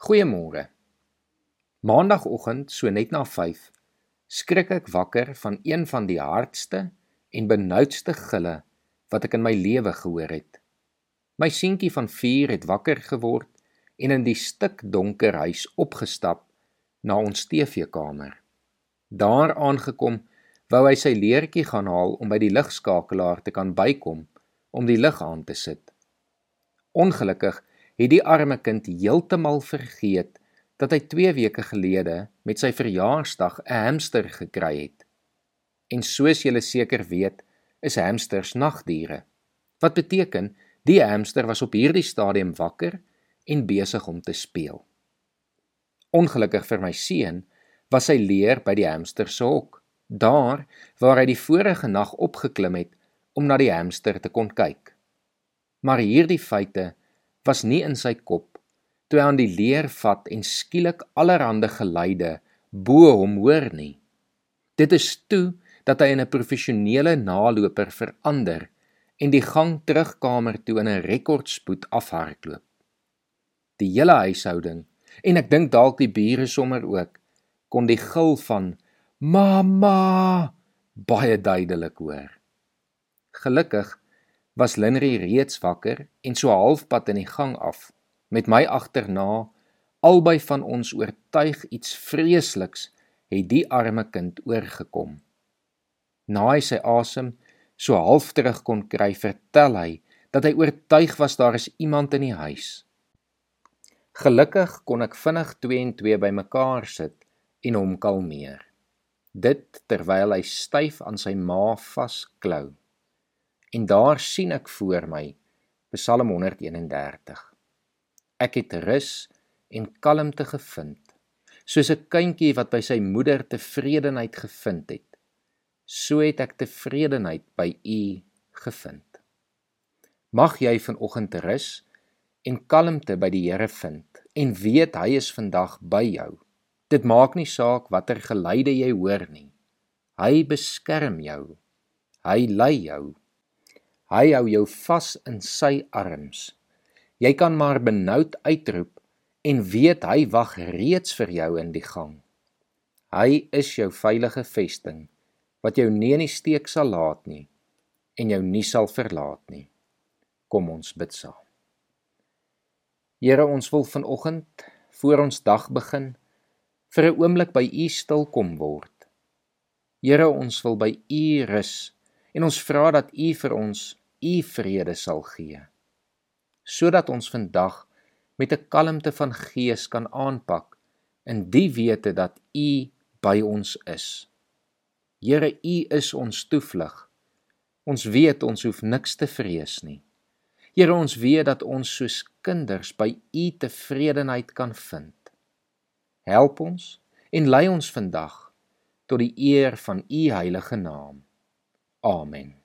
Goeiemôre. Maandagooggend, so net na 5, skrik ek wakker van een van die hardste en benoudste gille wat ek in my lewe gehoor het. My seentjie van 4 het wakker geword en in die stikdonker huis opgestap na ons TV-kamer. Daar aangekom, wou hy sy leertjie gaan haal om by die ligskakelaar te kan bykom om die lig aan te sit. Ongelukkig het die arme kind heeltemal vergeet dat hy 2 weke gelede met sy verjaarsdag 'n hamster gekry het. En soos julle seker weet, is hamsters nagdiere. Wat beteken die hamster was op hierdie stadium wakker en besig om te speel. Ongelukkig vir my seun was sy leer by die hamster se hok, daar waar hy die vorige nag opgeklim het om na die hamster te kon kyk. Maar hierdie feite was nie in sy kop toe hy aan die leer vat en skielik allerhande geluide bo hom hoor nie. Dit is toe dat hy in 'n professionele naloper verander en die gang terugkamer toe in 'n rekordspoed afhardloop. Die hele huishouding en ek dink dalk die bure sommer ook kon die gil van mamma baie duidelik hoor. Gelukkig was Linry reeds wakker en so halfpad in die gang af met my agterna albei van ons oortuig iets vreesliks het die arme kind oorgekom. Na hy sy asem so half terug kon kry vertel hy dat hy oortuig was daar is iemand in die huis. Gelukkig kon ek vinnig 2 en 2 bymekaar sit en hom kalmeer. Dit terwyl hy styf aan sy ma vasklou En daar sien ek voor my Psalm 131. Ek het rus en kalmte gevind, soos 'n kindjie wat by sy moeder tevredenheid gevind het. So het ek tevredenheid by U gevind. Mag jy vanoggend rus en kalmte by die Here vind en weet hy is vandag by jou. Dit maak nie saak watter geluide jy hoor nie. Hy beskerm jou. Hy lei jou. Hy hou jou vas in sy arms. Jy kan maar benoud uitroep en weet hy wag reeds vir jou in die gang. Hy is jou veilige vesting wat jou nie in die steek sal laat nie en jou nie sal verlaat nie. Kom ons bid saam. Here, ons wil vanoggend voor ons dag begin vir 'n oomblik by U stil kom word. Here, ons wil by U rus en ons vra dat U vir ons u vrede sal gee sodat ons vandag met 'n kalmte van gees kan aanpak in die wete dat u by ons is. Here u is ons toevlug. Ons weet ons hoef niks te vrees nie. Here ons weet dat ons soos kinders by u tevredenheid kan vind. Help ons en lei ons vandag tot die eer van u heilige naam. Amen